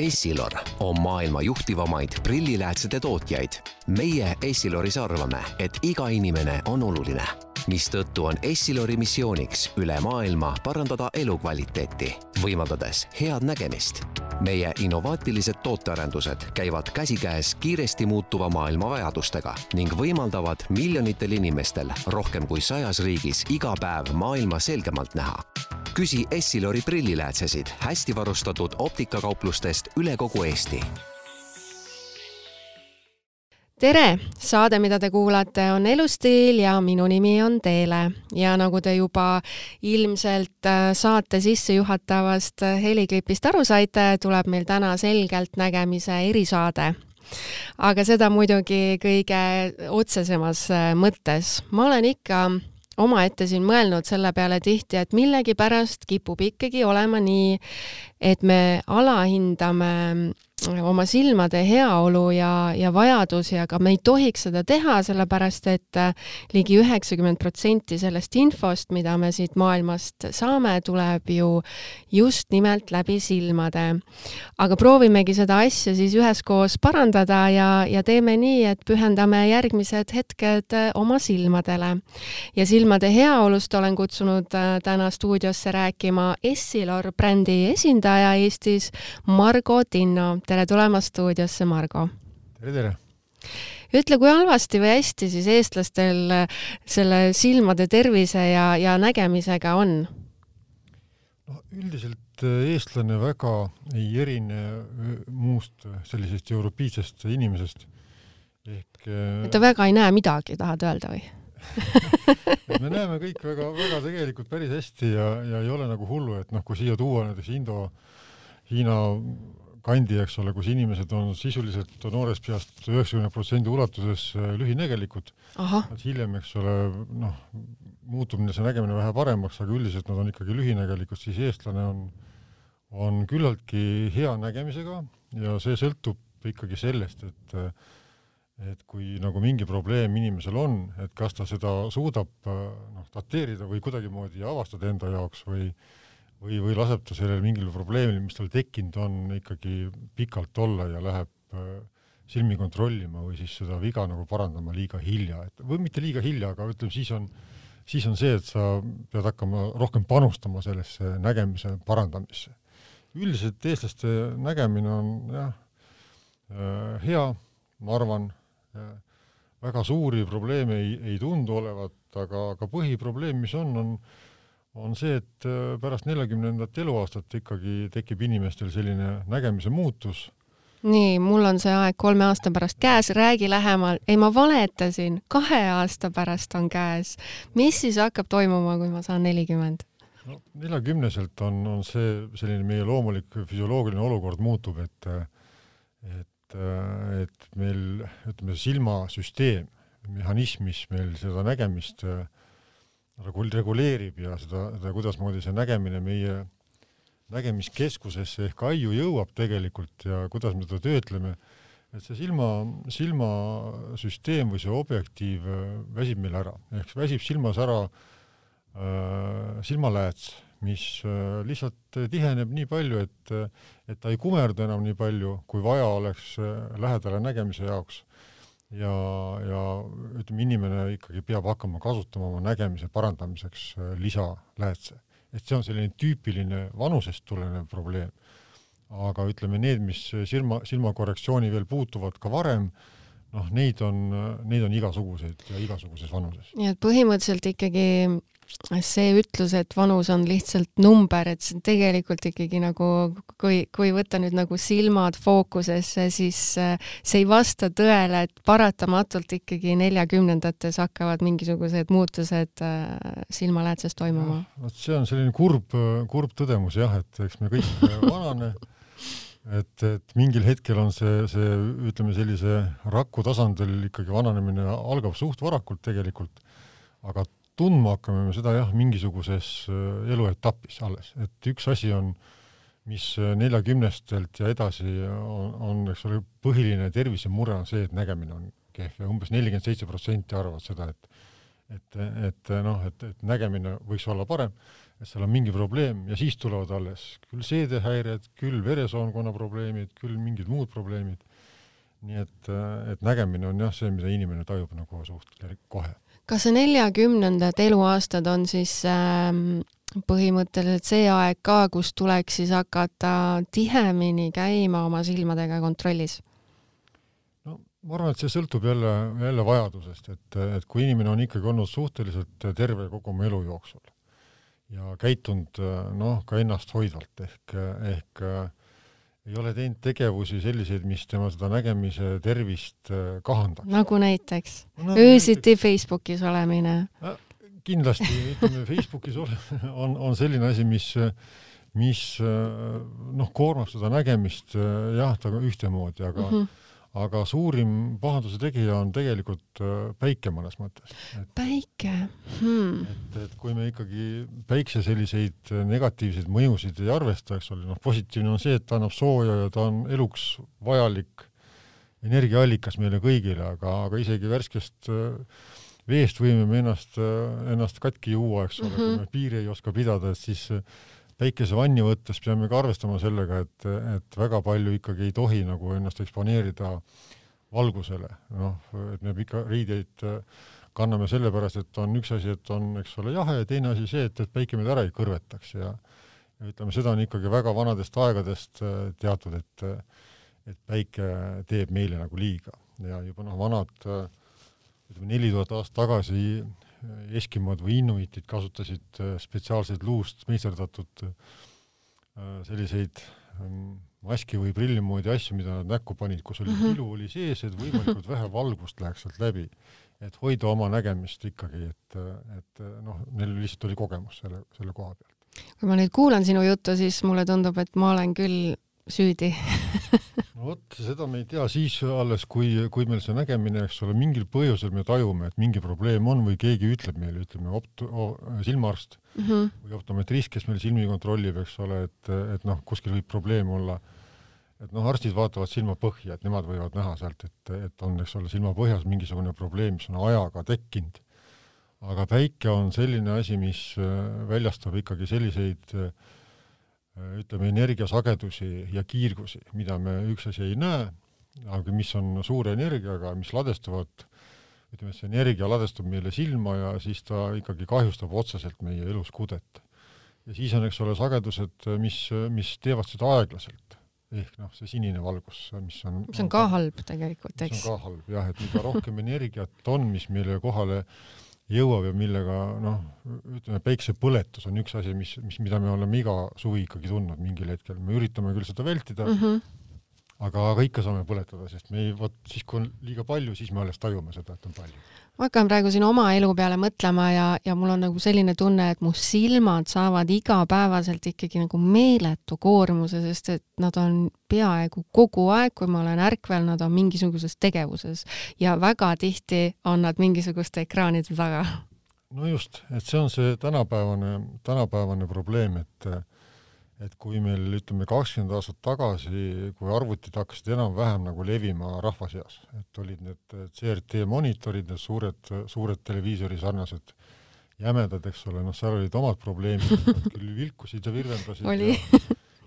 Essilor on maailma juhtivamaid prilliläätsede tootjaid. meie Essiloris arvame, et iga inimene on oluline, mistõttu on Essilori missiooniks üle maailma parandada elukvaliteeti, võimaldades head nägemist. meie innovaatilised tootearendused käivad käsikäes kiiresti muutuva maailma vajadustega ning võimaldavad miljonitel inimestel rohkem kui sajas riigis iga päev maailma selgemalt näha küsi Essilori prilliläätsesid hästi varustatud optikakauplustest üle kogu Eesti. tere, saade, mida te kuulate, on Elustiil ja minu nimi on Teele ja nagu te juba ilmselt äh, saate sissejuhatavast heliklipist aru saite, tuleb meil täna selgelt nägemise erisaade aga seda muidugi kõige otsesemas äh, mõttes. ma olen ikka omaette siin mõelnud selle peale tihti, et millegipärast kipub ikkagi olema nii, et me alahindame oma silmade heaolu ja, ja vajadusi, aga me ei tohiks seda teha, sellepärast et äh, ligi üheksakümmend protsenti sellest infost, mida me siit maailmast saame, tuleb ju just nimelt läbi silmade. aga proovimegi seda asja siis üheskoos parandada ja, ja teeme nii, et pühendame järgmised hetked äh, oma silmadele. ja silmade heaolust olen kutsunud äh, täna stuudiosse rääkima Essilor brändi esindaja Eestis, Margo Tinno tere tulemast stuudiosse, Margo! tere, tere! ütle, kui halvasti või hästi siis eestlastel selle silmade tervise ja, ja nägemisega on? no üldiselt äh, eestlane väga ei erine äh, muust sellisest europiitsest inimesest ehk äh, et ta väga ei näe midagi, tahad öelda või me näeme kõik väga-väga tegelikult päris hästi ja, ja ei ole nagu hullu, et noh, kui siia tuua näiteks Indo, Hiina kandi, eks ole, kus inimesed on sisuliselt noorest peast üheksakümne protsendi ulatuses äh, lühinägelikud. et hiljem, eks ole, noh, muutub see nägemine vähe paremaks, aga üldiselt nad on ikkagi lühinägelikud, siis eestlane on, on küllaltki hea nägemisega ja see sõltub ikkagi sellest, et et kui nagu mingi probleem inimesel on, et kas ta seda suudab noh, dateerida või kuidagimoodi avastada enda jaoks või äh, või, või laseb ta sellel mingil probleemil, mis tal tekkinud on, ikkagi pikalt olla ja läheb äh, silmi kontrollima või siis seda viga nagu parandama liiga hilja, et või mitte liiga hilja, aga ütleme, siis on, siis on see, et sa pead hakkama rohkem panustama sellesse nägemise parandamisse. üldiselt eestlaste nägemine on jah, äh, hea, ma arvan, äh, väga suuri probleeme ei, ei tundu olevat, aga, aga põhiprobleem, mis on, on on see, et äh, pärast neljakümnendat eluaastat ikkagi tekib inimestel selline nägemise muutus. nii, mul on see aeg kolme aasta pärast käes, räägi lähemal. ei, ma valetasin, kahe aasta pärast on käes. mis siis hakkab toimuma, kui ma saan nelikümmend? no neljakümneselt on, on see selline meie loomulik füsioloogiline olukord muutub, et et, et meil ütleme, silmasüsteem, mehhanism, mis meil seda nägemist äh, reguleerib ja seda, seda, kuidasmoodi see nägemine meie nägemiskeskusesse ehk aiu jõuab tegelikult ja kuidas me seda töötleme, et see silma, silmasüsteem või see objektiiv äh, väsib meil ära, ehk väsib silmas ära äh, silmalääts, mis äh, lihtsalt tiheneb nii palju, et, et ta ei kumerda enam nii palju, kui vaja oleks äh, lähedale nägemise jaoks ja, ja ütleme, inimene ikkagi peab hakkama kasutama oma nägemise parandamiseks äh, lisaläätse. et see on selline tüüpiline vanusest tulenev probleem. aga ütleme, need, mis silma, silmakorrektsiooni veel puutuvad ka varem, noh, neid on, neid on igasuguseid ja igasuguses vanuses. nii et põhimõtteliselt ikkagi see ütlus, et vanus on lihtsalt number, et see on tegelikult ikkagi nagu, kui, kui võtta nüüd nagu silmad fookusesse, siis äh, see ei vasta tõele, et paratamatult ikkagi neljakümnendates hakkavad mingisugused muutused äh, silmaläätses toimuma. vot see on selline kurb, kurb tõdemus jah, et eks me kõik vanane et, et mingil hetkel on see, see ütleme sellise raku tasandil ikkagi vananemine algab suht varakult tegelikult, aga tundma hakkame me seda jah, mingisuguses äh, eluetapis alles, et üks asi on, mis äh, neljakümnestelt ja edasi on, on, eks ole, põhiline tervisemure on see, et nägemine on kehv ja umbes nelikümmend seitse protsenti arvavad seda, et et, et noh, et, et nägemine võiks olla parem, et seal on mingi probleem ja siis tulevad alles küll seedehäired, küll veresoonkonna probleemid, küll mingid muud probleemid. nii et, et nägemine on jah, see, mida inimene tajub nagu suht kohe. Kas see neljakümnendad eluaastad on siis ähm, põhimõtteliselt see aeg ka, kus tuleks siis hakata tihemini käima oma silmadega kontrollis? no ma arvan, et see sõltub jälle, jälle vajadusest, et, et kui inimene on ikkagi olnud suhteliselt terve kogu oma elu jooksul ja käitunud noh, ka ennasthoidvalt ehk, ehk ei ole teinud tegevusi selliseid, mis tema seda nägemise tervist kahandaks. nagu näiteks no, öösiti näiteks... Facebookis olemine. Kindlasti, ütleme Facebookis ole, on, on selline asi, mis mis noh, koormab seda nägemist jah, ta ühtemoodi, aga mm -hmm aga suurim pahanduse tegija on tegelikult äh, päike mõnes mõttes. päike hmm.? et, et kui me ikkagi päikse selliseid äh, negatiivseid mõjusid ei arvesta, eks ole, noh, positiivne on see, et ta annab sooja ja ta on eluks vajalik energiaallikas meile kõigile, aga, aga isegi värskest äh, veest võime me ennast, ennast katki juua, eks ole mm, -hmm. kui me piiri ei oska pidada, et siis päikesevanni võttes peame ka arvestama sellega, et, et väga palju ikkagi ei tohi nagu ennast eksponeerida valgusele, noh, et me ikka riideid äh, kanname sellepärast, et on üks asi, et on, eks ole, jahe ja teine asi see, et, et päike meid ära ei kõrvetaks ja ja ütleme, seda on ikkagi väga vanadest aegadest äh, teatud, et et päike teeb meile nagu liiga. Ja juba noh, vanad äh, ütleme neli tuhat aastat tagasi eskimod või inuitid kasutasid äh, spetsiaalseid luust meisterdatud äh, selliseid ähm, maski või prilli moodi asju, mida nad näkku panid, kus oli mm -hmm. ilu oli sees, et võimalikult vähe valgust läheks sealt läbi. et hoida oma nägemist ikkagi, et, et noh, neil lihtsalt oli kogemus selle, selle koha pealt. kui ma nüüd kuulan sinu juttu, siis mulle tundub, et ma olen küll süüdi vot, seda me ei tea siis alles, kui, kui meil see nägemine, eks ole, mingil põhjusel me tajume, et mingi probleem on või keegi ütleb meile, ütleme opt-, silmaarst mm -hmm. või optometrist, kes meil silmi kontrollib, eks ole, et, et noh, kuskil võib probleem olla. et noh, arstid vaatavad silmapõhja, et nemad võivad näha sealt, et, et on, eks ole, silmapõhjas mingisugune probleem, mis on ajaga tekkinud. aga päike on selline asi, mis äh, väljastab ikkagi selliseid Äh, ütleme, energiasagedusi ja kiirgusi, mida me üks asi ei näe, aga mis on suure energiaga, mis ladestuvad, ütleme, see energia ladestub meile silma ja siis ta ikkagi kahjustab otseselt meie eluskudet. ja siis on, eks ole, sagedused, mis, mis teevad seda aeglaselt. ehk noh, see sinine valgus, mis on mis on ka halb tegelikult, eks? see on ka halb jah, et mida rohkem energiat on, mis meile kohale äh, jõuab ja millega noh, ütleme päiksepõletus on üks asi, mis, mis, mida me oleme iga suvi ikkagi tundnud mingil hetkel, me üritame küll seda vältida mm, -hmm. aga, aga ikka saame põletada, sest me ei, vot siis, kui on liiga palju, siis me alles tajume seda, et on palju ma hakkan praegu siin oma elu peale mõtlema ja, ja mul on nagu selline tunne, et mu silmad saavad igapäevaselt ikkagi nagu meeletu koormuse, sest et nad on peaaegu kogu aeg, kui ma olen ärkvel, nad on mingisuguses tegevuses ja väga tihti on nad mingisuguste ekraanide taga. no just, et see on see tänapäevane, tänapäevane probleem, et et kui meil ütleme kakskümmend aastat tagasi, kui arvutid hakkasid enam-vähem nagu levima rahva seas, et olid need CRT monitorid, need suured, suured televiisori sarnased jämedad, eks ole, noh, seal olid omad probleemid, nad küll vilkusid ja virvendasid ja,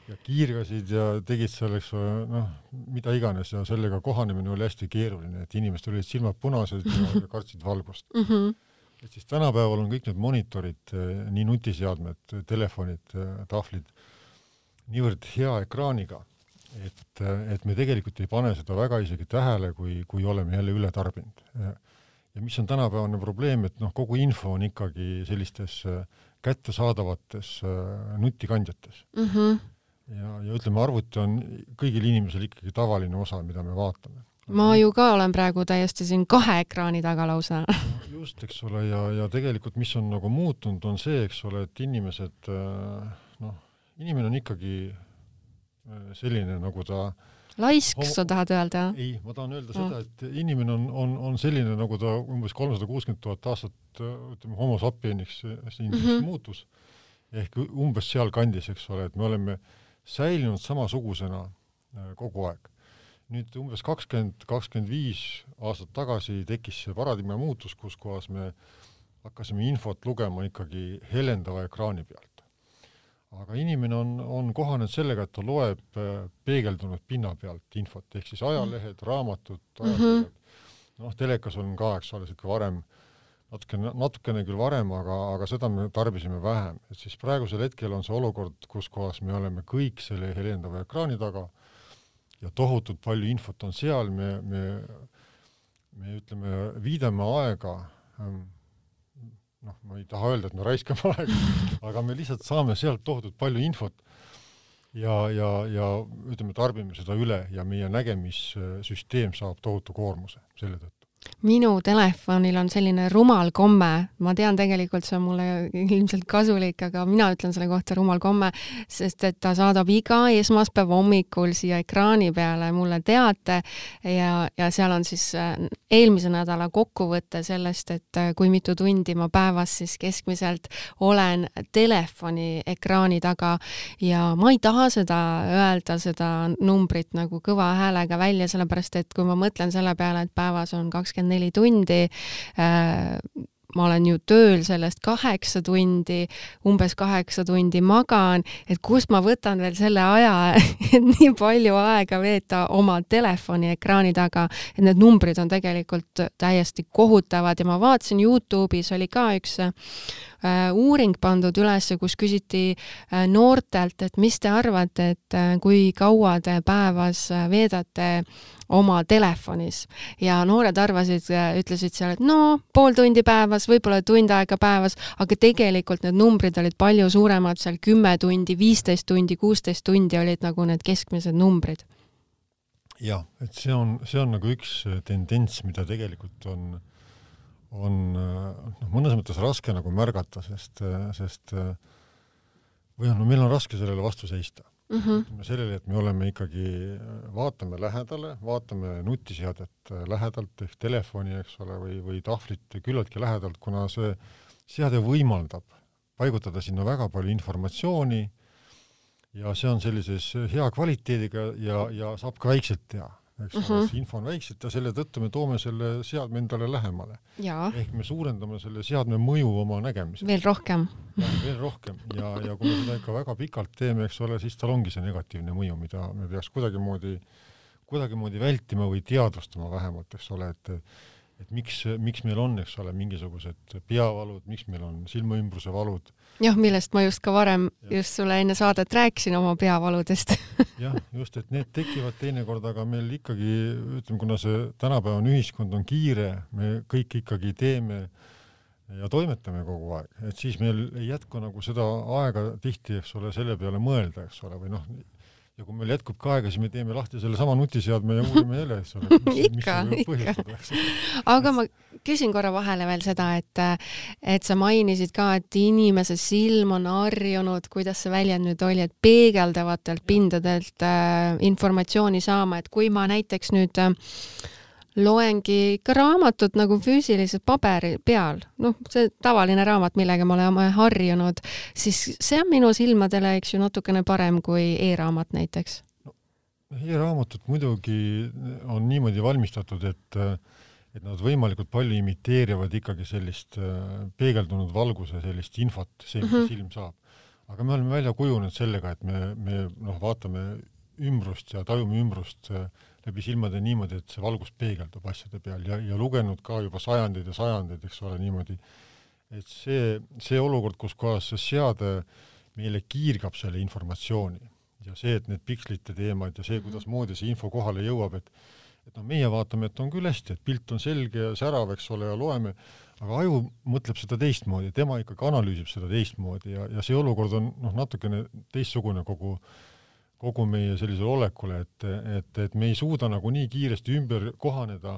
ja kiirgasid ja tegid seal, eks ole, noh, mida iganes ja sellega kohanemine oli hästi keeruline, et inimestel olid silmad punased ja, kartsid valgust mm. -hmm et siis tänapäeval on kõik need monitorid, nii nutiseadmed, telefonid, tahvlid niivõrd hea ekraaniga, et, et me tegelikult ei pane seda väga isegi tähele, kui, kui oleme jälle üle tarbinud. ja mis on tänapäevane probleem, et noh, kogu info on ikkagi sellistes äh, kättesaadavates äh, nutikandjates mm. -hmm. ja, ja ütleme, arvuti on kõigil inimesel ikkagi tavaline osa, mida me vaatame. ma ju ka olen praegu täiesti siin kahe ekraani taga lausa just, eks ole, ja, ja tegelikult mis on nagu muutunud, on see, eks ole, et inimesed äh, inimene on ikkagi äh, selline, nagu ta laisk homo..., sa tahad öelda? ei, ma tahan öelda no. seda, et inimene on, on, on selline, nagu ta umbes kolmsada kuuskümmend tuhat aastat ütleme, homo sapieniks siin mm -hmm. muutus. ehk umbes sealkandis, eks ole, et me oleme säilinud samasugusena äh, kogu aeg. nüüd umbes kakskümmend, kakskümmend viis aastat tagasi tekkis see paradigma muutus, kus kohas me hakkasime infot lugema ikkagi helendava ekraani pealt aga inimene on, on kohanenud sellega, et ta loeb äh, peegeldunud pinna pealt infot, ehk siis ajalehed, raamatud, ajakirjad. Mm -hmm., noh, telekas on ka, eks ole, sihuke varem natukene, natukene küll varem, aga, aga seda me tarbisime vähem, et siis praegusel hetkel on see olukord, kus kohas me oleme kõik selle helendava ekraani taga ja tohutult palju infot on seal, me, me, me ütleme, viidame aega ähm, noh, ma ei taha öelda, et me raiskame aega, aga me lihtsalt saame sealt tohutult palju infot. Ja, ja, ja ütleme, tarbime seda üle ja meie nägemissüsteem saab tohutu koormuse selle tõttu minu telefonil on selline rumal komme, ma tean, tegelikult see on mulle ilmselt kasulik, aga mina ütlen selle kohta rumal komme, sest et ta saadab iga esmaspäeva hommikul siia ekraani peale mulle teate ja, ja seal on siis äh, eelmise nädala kokkuvõte sellest, et äh, kui mitu tundi ma päevas siis keskmiselt olen telefoni ekraani taga. Ja ma ei taha seda öelda, seda numbrit nagu kõva häälega välja, sellepärast et kui ma mõtlen selle peale, et päevas on kaks kakskümmend neli tundi. Äh, ma olen ju tööl sellest kaheksa tundi, umbes kaheksa tundi magan, et kust ma võtan veel selle aja, et nii palju aega veeta oma telefoni ekraani taga, et need numbrid on tegelikult täiesti kohutavad. Ja ma vaatasin Youtube'is oli ka üks äh, uuring pandud üles, kus küsiti äh, noortelt, et mis te arvate, et äh, kui kaua te päevas veedate oma telefonis ja noored arvasid, ütlesid seal, et no pool tundi päevas, võib-olla tund aega päevas, aga tegelikult need numbrid olid palju suuremad, seal kümme tundi, viisteist tundi, kuusteist tundi olid nagu need keskmised numbrid. jah, et see on, see on nagu üks tendents, mida tegelikult on, on noh, mõnes mõttes raske nagu märgata, sest, sest või noh, no meil on raske sellele vastu seista mm -hmm. sellele, et me oleme ikkagi, vaatame lähedale, vaatame nutiseadet lähedalt ehk telefoni, eks ole, või, või tahvlit küllaltki lähedalt, kuna see seade võimaldab paigutada sinna väga palju informatsiooni ja see on sellises hea kvaliteediga ja, ja saab ka väikselt teha eks ole mm -hmm., info on väikselt ja selle tõttu me toome selle seadme endale lähemale. ehk me suurendame selle seadme mõju oma nägemisel. veel rohkem. veel rohkem ja, ja kui me seda ikka väga pikalt teeme, eks ole, siis tal ongi see negatiivne mõju, mida me peaks kuidagimoodi, kuidagimoodi vältima või teadvustama vähemalt, eks ole, et et miks, miks meil on, eks ole, mingisugused peavalud, miks meil on silmaümbruse valud. jah, millest ma just ka varem ja. just sulle enne saadet rääkisin oma peavaludest jah, just, et need tekivad teinekord, aga meil ikkagi, ütleme, kuna see tänapäevane ühiskond on kiire, me kõik ikkagi teeme ja toimetame kogu aeg, et siis meil ei jätku nagu seda aega tihti, eks ole, selle peale mõelda, eks ole, või noh, ja kui meil jätkub ka aega, siis me teeme lahti sellesama nutiseadme ja uurime jälle, eks ole. ikka, ikka. aga ma küsin korra vahele veel seda, et, et sa mainisid ka, et inimese silm on harjunud, kuidas see väljend nüüd oli, et peegeldavatelt pindadelt äh, informatsiooni saama, et kui ma näiteks nüüd äh, loengi ikka raamatut nagu füüsiliselt paberi peal, noh, see tavaline raamat, millega me oleme harjunud, siis see on minu silmadele, eks ju, natukene parem kui e-raamat näiteks e-raamatud muidugi on niimoodi valmistatud, et et nad võimalikult palju imiteerivad ikkagi sellist peegeldunud valguse sellist infot, see, mis mm -hmm. silm saab. aga me oleme välja kujunenud sellega, et me, me noh, vaatame ümbrust ja tajume ümbrust äh, läbi silmade niimoodi, et see valgus peegeldub asjade peal ja, ja lugenud ka juba sajandeid ja sajandeid, eks ole, niimoodi, et see, see olukord, kus kohas see seade meile kiirgab selle informatsiooni ja see, et need pikslite teemad ja see, mhm. kuidasmoodi see info kohale jõuab, et et noh, meie vaatame, et on küll hästi, et pilt on selge ja särav, eks ole, ja loeme, aga aju mõtleb seda teistmoodi, tema ikkagi analüüsib seda teistmoodi ja, ja see olukord on noh, natukene teistsugune kogu äh, kogu meie sellisele olekule, et, et, et me ei suuda nagu nii kiiresti ümber kohaneda,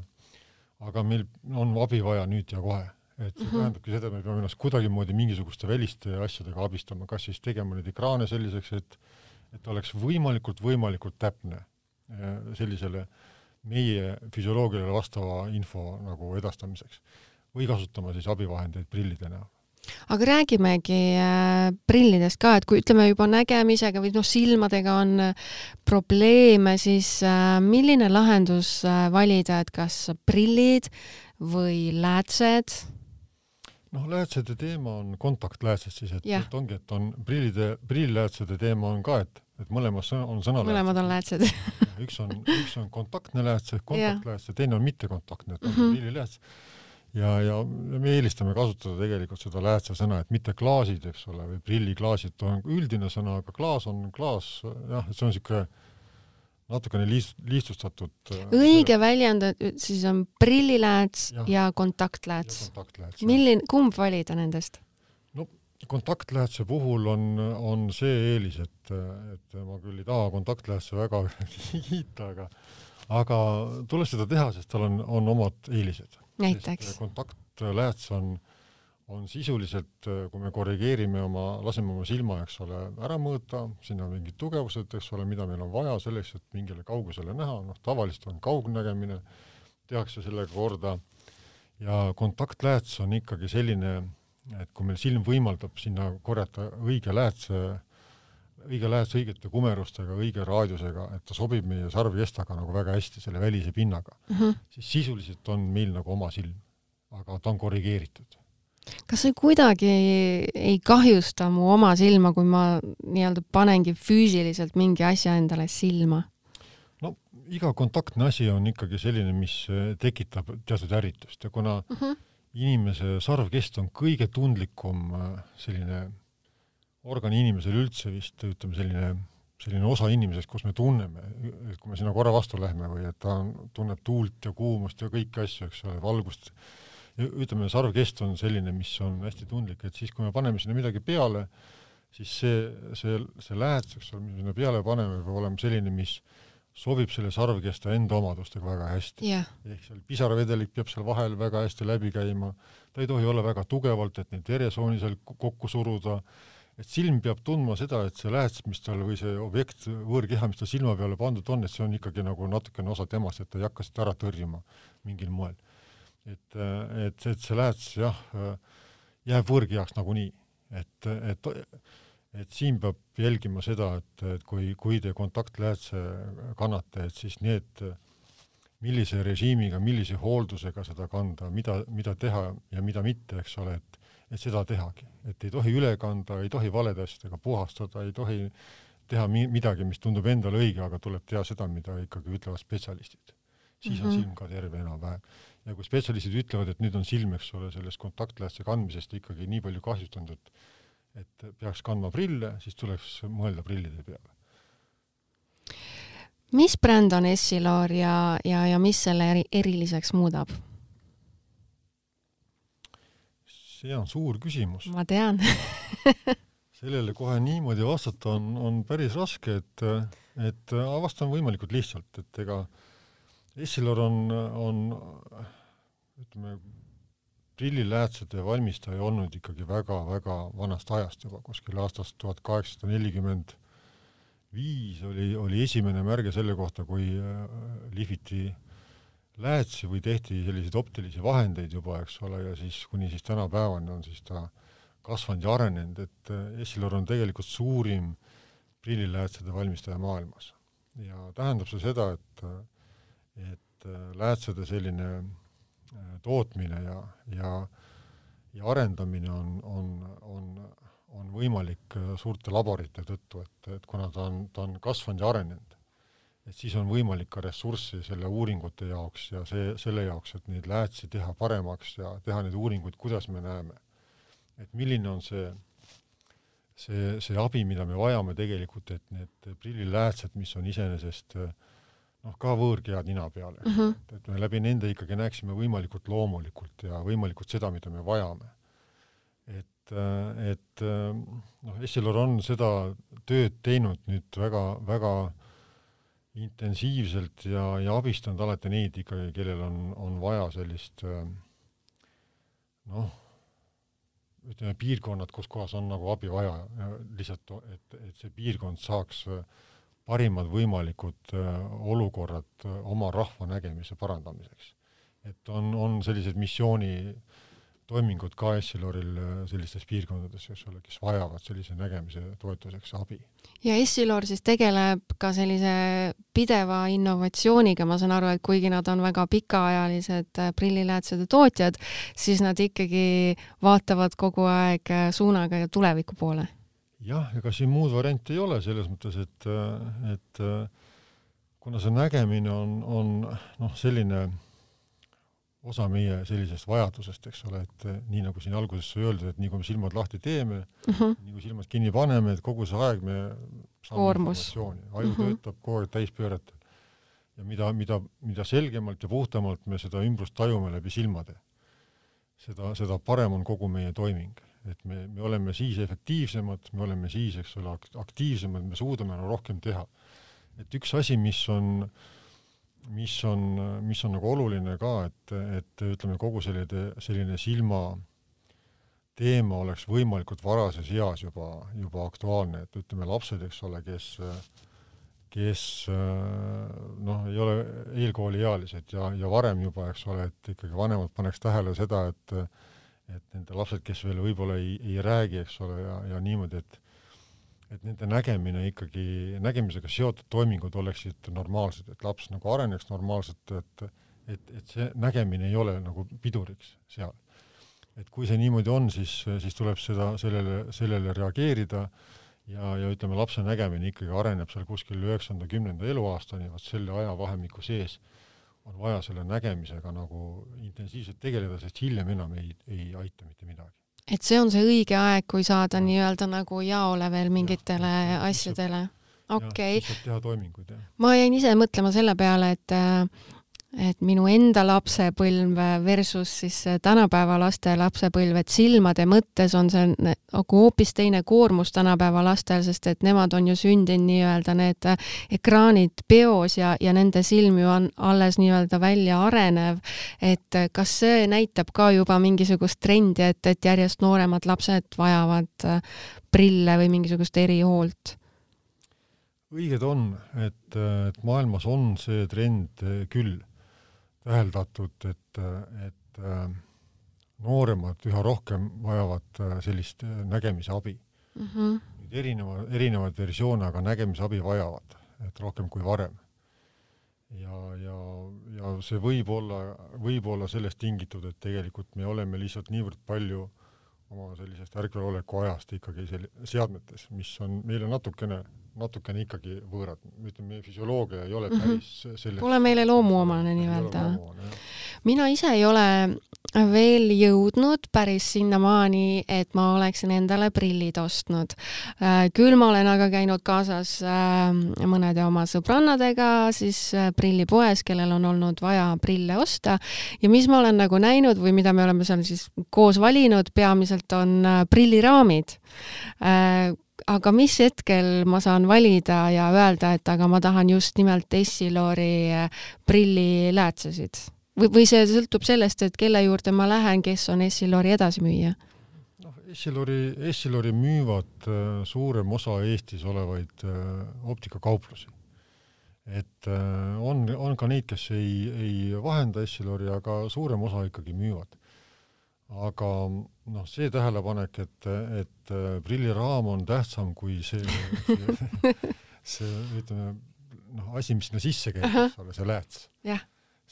aga meil on abi vaja nüüd ja kohe. et see mm -hmm. tähendabki seda, et me peame ennast kuidagimoodi mingisuguste väliste asjadega abistama, kas siis tegema neid ekraane selliseks, et et oleks võimalikult, võimalikult täpne eh, sellisele meie füsioloogiale vastava info nagu edastamiseks või kasutama siis abivahendeid prillide näol aga räägimegi äh, prillidest ka, et kui ütleme juba nägemisega või noh, silmadega on äh, probleeme, siis äh, milline lahendus valida, et kas prillid või läätsed? noh, läätsede teema on kontaktläätsed siis, et, et ongi, et on prillide, prilliläätsede teema on ka, et, et mõlemas on sõna mõlemad on läätsed. üks on, üks on kontaktne lääts kontaktlääts ja teine on mittekontaktne, et on Mhm. mm -hmm. ja, ja me eelistame kasutada tegelikult seda läätse sõna, et mitte klaasid, eks ole, või prilliklaasid on üldine sõna, aga klaas on klaas, jah, et see on niisugune natukene liist-, lihtsustatud äh, õige väljend et siis on prillilääts ja ja kontaktlääts. milline, kumb valida nendest? kontaktläätse puhul on, on see eelis, et, et ma küll ei taha kontaktläätse väga kiita, aga aga tuleb seda teha, sest tal on, on omad eelised. näiteks? kontaktlääts on, on sisuliselt, kui me korrigeerime oma, laseme oma silma, eks ole, ära mõõta, sinna mingid tugevused, eks ole, mida meil on vaja selleks, et mingile kaugusele näha, noh tavaliselt on kaugnägemine, tehakse sellega korda ja kontaktlääts on ikkagi selline, et kui meil silm võimaldab sinna korjata õige läätse, õige lääts õigete kumerustega, õige raadiusega, et ta sobib meie sarvikestaga nagu väga hästi selle välise pinnaga, siis sisuliselt on meil nagu oma silm, aga ta on korrigeeritud. kas see kuidagi ei, ei kahjusta mu oma silma, kui ma nii-öelda panengi füüsiliselt mingi asja endale silma? no iga kontaktne asi on ikkagi selline, mis eh, tekitab teatud ärritust ja kuna uh. -huh. inimese sarvkest on kõige tundlikum äh, selline organ inimesel üldse vist, ütleme selline, selline osa inimesest, kus me tunneme, et kui me sinna korra vastu lähme või et ta on, tunneb tuult ja kuumust ja kõiki asju, eks ole, valgust, ütleme, sarvkest on selline, mis on hästi tundlik, et siis, kui me paneme sinna midagi peale, siis see, see, see lääts, eks ole, mis me sinna peale paneme, peab olema selline, mis sobib selle sarvkesta enda omadustega väga hästi. Jah, ehk seal pisaravedelik peab seal vahel väga hästi läbi käima, ta ei tohi olla väga tugevalt, et neid veresooni seal ko- kokku suruda, et silm peab tundma seda, et see lääts, mis tal või see objekt, võõrkeha, mis ta silma peale pandud on, et see on ikkagi nagu natukene osa temast, et ta ei hakka seda ära tõrjuma mingil moel. et, et, et see lääts jah, jääb võõrkehaks nagunii, et, et et siin peab jälgima seda, et, et kui, kui te kontaktläätse kannate, et siis need millise režiimiga, millise hooldusega seda kanda, mida, mida teha ja mida mitte, eks ole, et et seda tehagi, et ei tohi üle kanda, ei tohi valede asjadega puhastada, ei tohi teha mi-, midagi, mis tundub endale õige, aga tuleb teha seda, mida ikkagi ütlevad spetsialistid. siis on Mhm. silm ka terve enam-vähem. ja kui spetsialistid ütlevad, et nüüd on silm, eks ole, sellest kontaktläätse kandmisest ikkagi nii palju kahjustunud, et et peaks kandma prille, siis tuleks mõelda prillide peale. mis bränd on Essilor ja, ja, ja mis selle eri, eriliseks muudab? See on suur küsimus. ma tean sellele kohe niimoodi vastata on, on päris raske, et, et vastan võimalikult lihtsalt, et ega Essilor on, on ütleme, prilliläätsede valmistaja olnud ikkagi väga-väga vanast ajast juba, kuskil aastast tuhat kaheksasada nelikümmend viis oli, oli esimene märge selle kohta, kui äh, lihviti läätsi või tehti selliseid optilisi vahendeid juba, eks ole, ja siis kuni siis tänapäevani on siis ta kasvanud ja arenenud, et äh, Essilor on tegelikult suurim prilliläätsede valmistaja maailmas. ja tähendab see seda, et et äh, läätsede selline äh, tootmine ja, ja ja arendamine on, on, on, on võimalik äh, suurte laborite tõttu, et, et kuna ta on, ta on kasvanud ja arenenud, et siis on võimalik ka ressurssi selle uuringute jaoks ja see, selle jaoks, et neid läätsi teha paremaks ja teha neid uuringuid, kuidas me näeme. et milline on see, see, see abi, mida me vajame tegelikult, et need prilliläätsed, mis on iseenesest noh, ka võõrkehad nina peale mm, -hmm. et me läbi nende ikkagi näeksime võimalikult loomulikult ja võimalikult seda, mida me vajame. et, et noh, Essilor on seda tööd teinud nüüd väga, väga intensiivselt ja, ja abistanud alati neid ikkagi, kellel on, on vaja sellist noh, ütleme piirkonnad, kus kohas on nagu abi vaja, lihtsalt et, et see piirkond saaks parimad võimalikud olukorrad oma rahva nägemise parandamiseks. et on, on sellised missiooni toimingud ka Essiloril sellistes piirkondades, eks ole, kes vajavad sellise nägemise toetuseks abi. ja Essilor siis tegeleb ka sellise pideva innovatsiooniga, ma saan aru, et kuigi nad on väga pikaajalised prilliläätsede tootjad, siis nad ikkagi vaatavad kogu aeg suunaga tuleviku poole jah, ega siin muud varianti ei ole selles mõttes, et, et kuna see nägemine on, on noh, selline osa meie sellisest vajadusest, eks ole, et nii nagu siin alguses sai öeldud, et nii kui me silmad lahti teeme uh, mhm. -huh. nii kui silmad kinni paneme, et kogu see aeg me saame informatsiooni, aju uh mhm. -huh. töötab kogu aeg täispööratel. ja mida, mida, mida selgemalt ja puhtamalt me seda ümbrust tajume läbi silmade, seda, seda parem on kogu meie toiming et me, me oleme siis efektiivsemad, me oleme siis, eks ole, aktiivsemad, me suudame rohkem teha. et üks asi, mis on, mis on, mis on nagu oluline ka, et, et ütleme, kogu selline, selline silma teema oleks võimalikult varases eas juba, juba aktuaalne, et ütleme, lapsed, eks ole, kes kes noh, ei ole eelkooliealised ja, ja varem juba, eks ole, et ikkagi vanemad paneks tähele seda, et et nende lapsed, kes veel võib-olla ei, ei räägi, eks ole, ja, ja niimoodi, et et nende nägemine ikkagi, nägemisega seotud toimingud oleksid normaalsed, et laps nagu areneks normaalselt, et et, et see nägemine ei ole nagu piduriks seal. et kui see niimoodi on, siis, siis tuleb seda, sellele, sellele reageerida ja, ja ütleme, lapse nägemine ikkagi areneb seal kuskil üheksanda, kümnenda eluaastani, vot selle ajavahemiku sees on vaja selle nägemisega nagu intensiivselt tegeleda, sest hiljem enam ei, ei aita mitte midagi. Et see on see õige aeg, kui saada nii-öelda nagu jaole veel mingitele ja, asjadele? okei okay.. teha toiminguid, jah. ma jäin ise mõtlema selle peale, et et minu enda lapsepõlv versus siis tänapäeva laste lapsepõlv, et silmade mõttes on see nagu hoopis teine koormus tänapäeva lastel, sest et nemad on ju sündinud nii-öelda need ekraanid peos ja, ja nende silm ju on alles nii-öelda välja arenev. et kas see näitab ka juba mingisugust trendi, et, et järjest nooremad lapsed vajavad prille või mingisugust erihoolt? õiged on, et, et maailmas on see trend küll täheldatud, et, et äh, nooremad üha rohkem vajavad äh, sellist äh, nägemise abi mm. -hmm. erineva, erinevaid versioone, aga nägemise abi vajavad, et rohkem kui varem. ja, ja, ja see võib olla, võib olla sellest tingitud, et tegelikult me oleme lihtsalt niivõrd palju oma sellisest ärkveloleku ajast ikkagi sel-, seadmetes, mis on meile natukene natukene ikkagi võõrad, ütleme, meie füsioloogia ei ole mhm. päris selles Pole meile loomuomane nii-öelda. mina ise ei ole veel jõudnud päris sinnamaani, et ma oleksin endale prillid ostnud. Äh, küll ma olen aga käinud kaasas äh, mõnede oma sõbrannadega siis äh, prillipoes, kellel on olnud vaja prille osta ja mis ma olen nagu näinud või mida me oleme seal siis koos valinud, peamiselt on prilliraamid aga mis hetkel ma saan valida ja öelda, et aga ma tahan just nimelt Essilori eh, prilliläätsesid? või, või see sõltub sellest, et kelle juurde ma lähen, kes on Essilori edasimüüja? noh, Essilori, Essilori müüvad äh, suurem osa Eestis olevaid äh, optikakauplusi. et äh, on, on ka neid, kes ei, ei vahenda Essilori, aga suurem osa ikkagi müüvad aga noh, see tähelepanek, et, et äh, prilliraam on tähtsam kui see, see, ütleme noh, asi, mis sinna sisse käib, eks ole, see lääts.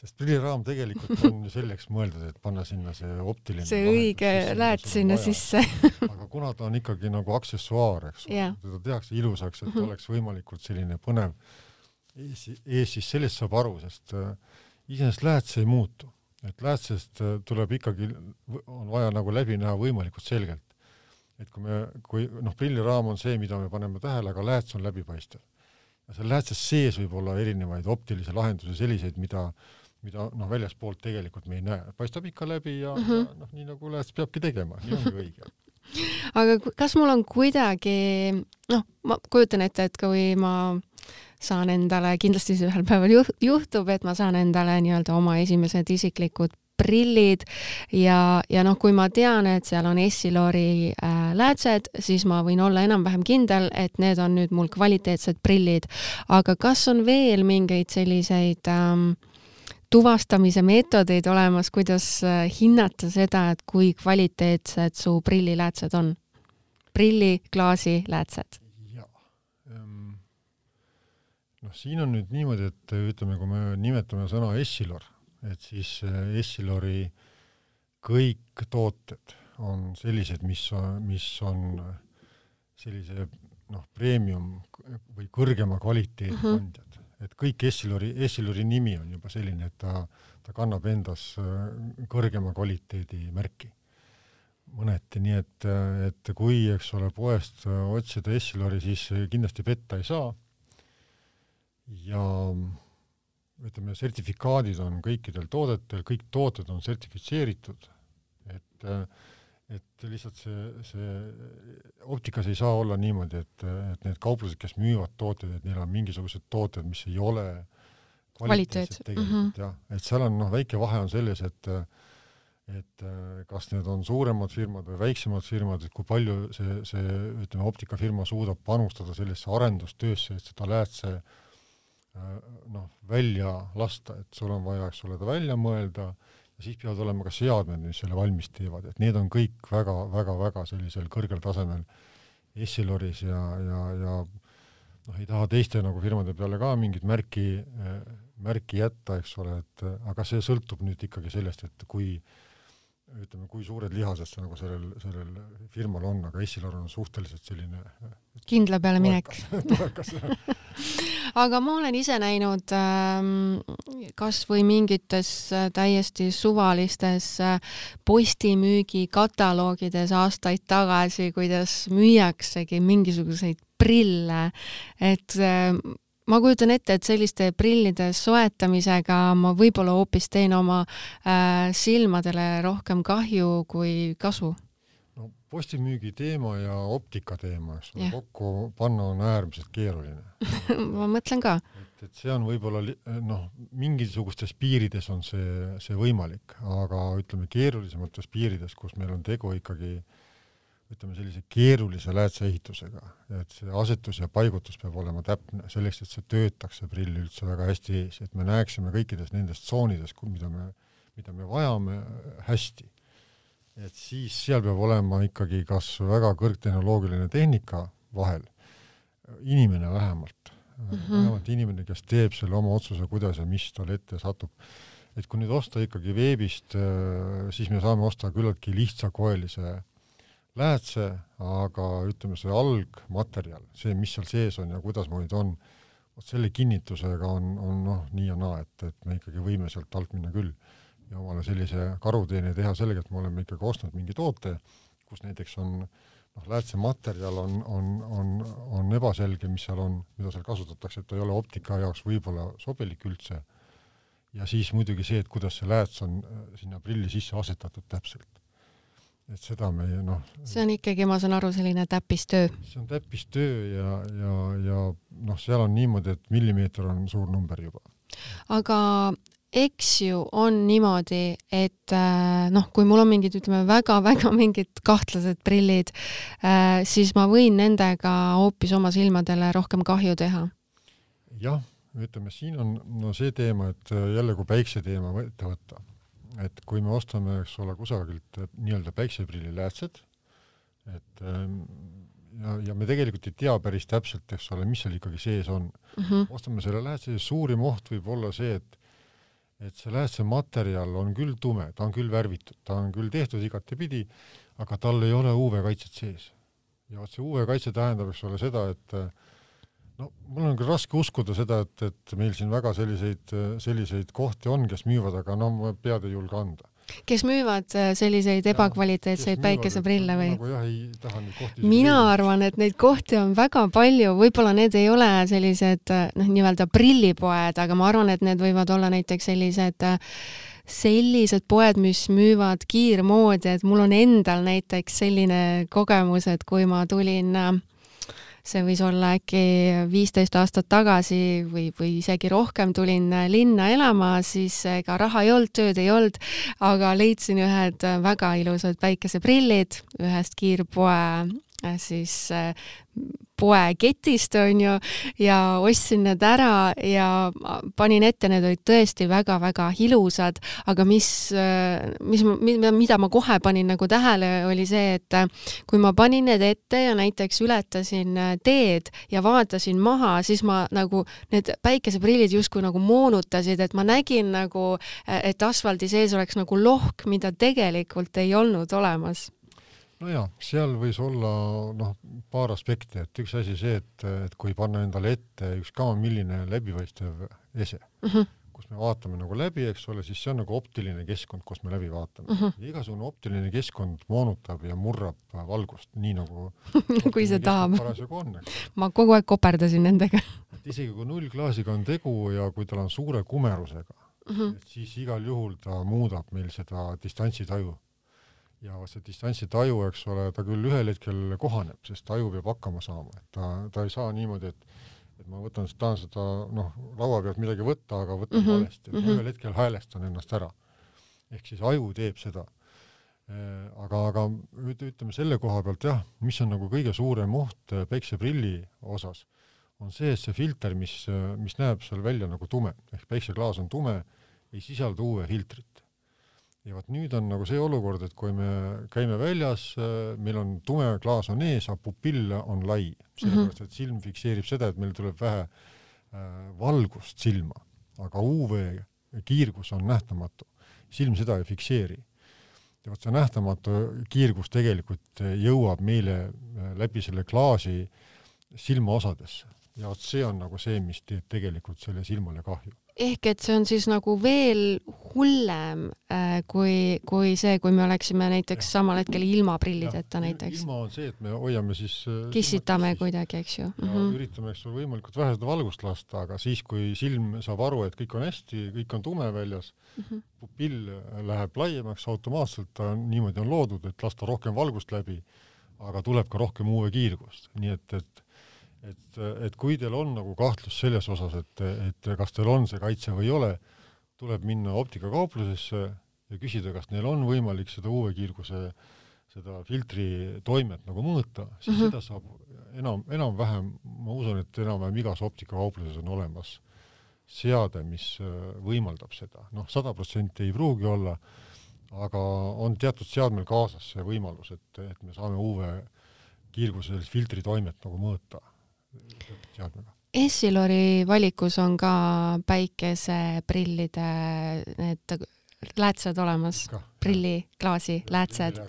sest prilliraam tegelikult on ju selleks mõeldud, et panna sinna see optiline see õige lääts sinna sisse. Aga kuna ta on ikkagi nagu aksessuaar, eks ole, teda tehakse ilusaks, et oleks võimalikult selline põnev ees, ees, siis sellest saab aru, sest äh, iseenesest lääts ei muutu et läätsest äh, tuleb ikkagi, on vaja nagu läbi näha võimalikult selgelt. et kui me, kui noh, prilliraam on see, mida me paneme tähele, aga lääts on läbipaistev. ja seal läätses sees võib olla erinevaid optilisi lahendusi, selliseid, mida, mida noh, väljaspoolt tegelikult me ei näe, paistab ikka läbi ja mm, -hmm. ja noh, nii nagu lääts peabki tegema, nii ongi õige aga kas mul on kuidagi, noh, ma kujutan ette, et kui ma saan endale, kindlasti see ühel päeval juht, juhtub, et ma saan endale nii-öelda oma esimesed isiklikud prillid ja, ja noh, kui ma tean, et seal on Essilori äh, läätsed, siis ma võin olla enam-vähem kindel, et need on nüüd mul kvaliteetsed prillid. aga kas on veel mingeid selliseid ähm, tuvastamise meetodeid olemas, kuidas äh, hinnata seda, et kui kvaliteetsed su prilliläätsed on? prilliklaasi läätsed. jaa. Ehm, noh, siin on nüüd niimoodi, et ütleme, kui me nimetame sõna Essilor, et siis äh, Essilori kõik tooted on sellised, mis, mis on sellise noh, premium või kõrgema kvaliteedi mm -hmm. kandjad. et kõik Essilori, Essilori nimi on juba selline, et ta, ta kannab endas äh, kõrgema kvaliteedi märki mõneti, nii et, et kui, eks ole, poest otsida Essilori, siis kindlasti petta ei saa. Ja ütleme, sertifikaadid on kõikidel toodetel, kõik tooted on sertifitseeritud, et äh, et lihtsalt see, see optikas ei saa olla niimoodi, et, et need kauplused, kes müüvad tooteid, et neil on mingisugused tooted, mis ei ole kvaliteetsed tegelikult mm -hmm. jah, et seal on noh, väike vahe on selles, et et kas need on suuremad firmad või väiksemad firmad, et kui palju see, see ütleme, optikafirma suudab panustada sellesse arendustöösse, et seda läätse noh, välja lasta, et sul on vaja, eks ole, ta välja mõelda. Ja siis peavad olema ka seadmed, mis selle valmis teevad, et need on kõik väga-väga-väga sellisel kõrgel tasemel Essiloris ja, ja, ja noh, ei taha teiste nagu firmade peale ka mingit märki, märki jätta, eks ole, et aga see sõltub nüüd ikkagi sellest, et kui ütleme, kui suured lihased see nagu sellel, sellel firmal on, aga Essilor on suhteliselt selline kindla peale minek aga ma olen ise näinud ähm, kas või mingites äh, täiesti suvalistes äh, postimüügi kataloogides aastaid tagasi, kuidas müüaksegi mingisuguseid prille, et äh, ma kujutan ette, et selliste prillide soetamisega ma võib-olla hoopis teen oma äh, silmadele rohkem kahju kui kasu. Postimüügi teema ja optika teema, eks ole, kokku panna on äärmiselt keeruline ma mõtlen ka. et, et see on võib-olla noh, mingisugustes piirides on see, see võimalik, aga ütleme keerulisemates piirides, kus meil on tegu ikkagi ütleme sellise keerulise läätseehitusega, et see asetus ja paigutus peab olema täpne, selleks et see töötaks, see prill üldse väga hästi ees, et me näeksime kõikides nendes tsoonides, mida me, mida me vajame, hästi. Et siis seal peab olema ikkagi kas väga kõrgtehnoloogiline tehnika vahel, inimene vähemalt mm, -hmm. vähemalt inimene, kes teeb selle oma otsuse, kuidas ja mis talle ette satub. et kui nüüd osta ikkagi veebist, siis me saame osta küllaltki lihtsakoelise läätse, aga ütleme, see algmaterjal, see, mis seal sees on ja kuidasmoodi ta on, vot selle kinnitusega on, on noh, nii ja naa, et, et me ikkagi võime sealt alt minna küll ja omale sellise karuteene teha sellega, et me oleme ikkagi ostnud mingi toote, kus näiteks on noh, läätsematerjal on, on, on, on ebaselge, mis seal on, mida seal kasutatakse, et ta ei ole optika jaoks võib-olla sobilik üldse. ja siis muidugi see, et kuidas see lääts on äh, sinna prilli sisse asetatud täpselt et seda me noh. see on ikkagi, ma saan aru, selline täppistöö. see on täppistöö ja, ja, ja noh, seal on niimoodi, et millimeeter on suur number juba. aga eks ju on niimoodi, et äh, noh, kui mul on mingid, ütleme väga-väga mingid kahtlased prillid, äh, siis ma võin nendega hoopis oma silmadele rohkem kahju teha. jah, ütleme, siin on no see teema, et jälle, kui päikseteema ette võtta et kui me ostame, eks ole, kusagilt äh, nii-öelda päikseprilliläätsed, et ähm, ja, ja me tegelikult ei tea päris täpselt, eks ole, mis seal ikkagi sees on mm. -hmm. ostame selle läätse, suurim oht võib olla see, et et see läätse materjal on küll tume, ta on küll värvitud, ta on küll tehtud igatepidi, aga tal ei ole UV-kaitset sees. ja vot see UV-kaitse tähendab, eks ole, seda, et no mul on küll raske uskuda seda, et, et meil siin väga selliseid, selliseid kohti on, kes müüvad, aga no ma pead ei julge anda. Kes müüvad äh, selliseid ebakvaliteetseid päikeseprille või? nagu jah, ei taha neid kohti mina arvan, et neid kohti on väga palju, võib-olla need ei ole sellised äh, noh, nii-öelda prillipoed, aga ma arvan, et need võivad olla näiteks sellised äh, sellised poed, mis müüvad kiirmoodi, et mul on endal näiteks selline kogemus, et kui ma tulin äh, see võis olla äkki viisteist aastat tagasi või, või isegi rohkem, tulin linna elama, siis ega raha ei olnud, tööd ei olnud, aga leidsin ühed väga ilusad päikeseprillid ühest kiirpoe äh, siis poeketist onju ja ostsin need ära ja panin ette, need olid tõesti väga-väga ilusad, aga mis, mis, mida ma kohe panin nagu tähele, oli see, et kui ma panin need ette ja näiteks ületasin teed ja vaatasin maha, siis ma nagu need päikeseprillid justkui nagu moonutasid, et ma nägin nagu, et asfaldi sees oleks nagu lohk, mida tegelikult ei olnud olemas nojah, seal võis olla noh, paar aspekti, et üks asi see, et, et kui panna endale ette ükskõik milline läbipaistev ese mm, -hmm. kus me vaatame nagu läbi, eks ole, siis see on nagu optiline keskkond, kus me läbi vaatame mm. -hmm. igasugune optiline keskkond moonutab ja murrab valgust, nii nagu kui see tahab. parasjagu on, ma kogu aeg koperdasin nendega et isegi kui nullklaasiga on tegu ja kui tal on suure kumerusega mm, -hmm. siis igal juhul ta muudab meil seda distantsitaju ja see distantsi taju, eks ole, ta küll ühel hetkel kohaneb, sest taju peab hakkama saama, et ta, ta ei saa niimoodi, et et ma võtan, tahan seda noh, laua pealt midagi võtta, aga võtan mm -hmm. valesti, et ma ühel hetkel häälestan ennast ära. ehk siis aju teeb seda. Äh, aga, aga ütleme selle koha pealt jah, mis on nagu kõige suurem oht äh, päikseprilli osas, on see, et see filter, mis, äh, mis näeb seal välja nagu tume, ehk päikseklaas on tume, ei sisalda UV-filtrit ja vot nüüd on nagu see olukord, et kui me käime väljas, meil on tume klaas on ees, aga pupill on lai, sellepärast mhm. et silm fikseerib seda, et meil tuleb vähe äh, valgust silma, aga UV kiirgus on nähtamatu. silm seda ei fikseeri. ja vot see nähtamatu kiirgus tegelikult jõuab meile äh, läbi selle klaasi silmaosadesse ja vot see on nagu see, mis teeb tegelikult selle silmale kahju ehk et see on siis nagu veel hullem äh, kui, kui see, kui me oleksime näiteks samal hetkel ilma prillideta näiteks. ilma on see, et me hoiame siis äh, kissitame kuidagi, eks ju. ja mm -hmm. üritame, eks ole, võimalikult vähe seda valgust lasta, aga siis, kui silm saab aru, et kõik on hästi, kõik on tume väljas mm, -hmm. pupill läheb laiemaks automaatselt, ta on, niimoodi on loodud, et lasta rohkem valgust läbi, aga tuleb ka rohkem UV kiirgust, nii et, et et, et kui teil on nagu kahtlus selles osas, et, et kas teil on see kaitse või ei ole, tuleb minna optikakauplusesse ja küsida, kas neil on võimalik seda UV-kiirguse, seda filtri toimet nagu mõõta, siis mm -hmm. seda saab enam, enam-vähem, ma usun, et enam-vähem igas optikakaupluses on olemas seade, mis äh, võimaldab seda, noh, sada protsenti ei pruugi olla, aga on teatud seadmel kaasas see võimalus, et, et me saame UV kiirguse filtri toimet nagu mõõta seadmega. Essilori valikus on ka päikeseprillide need läätsed olemas, prilli, klaasi, läätsed.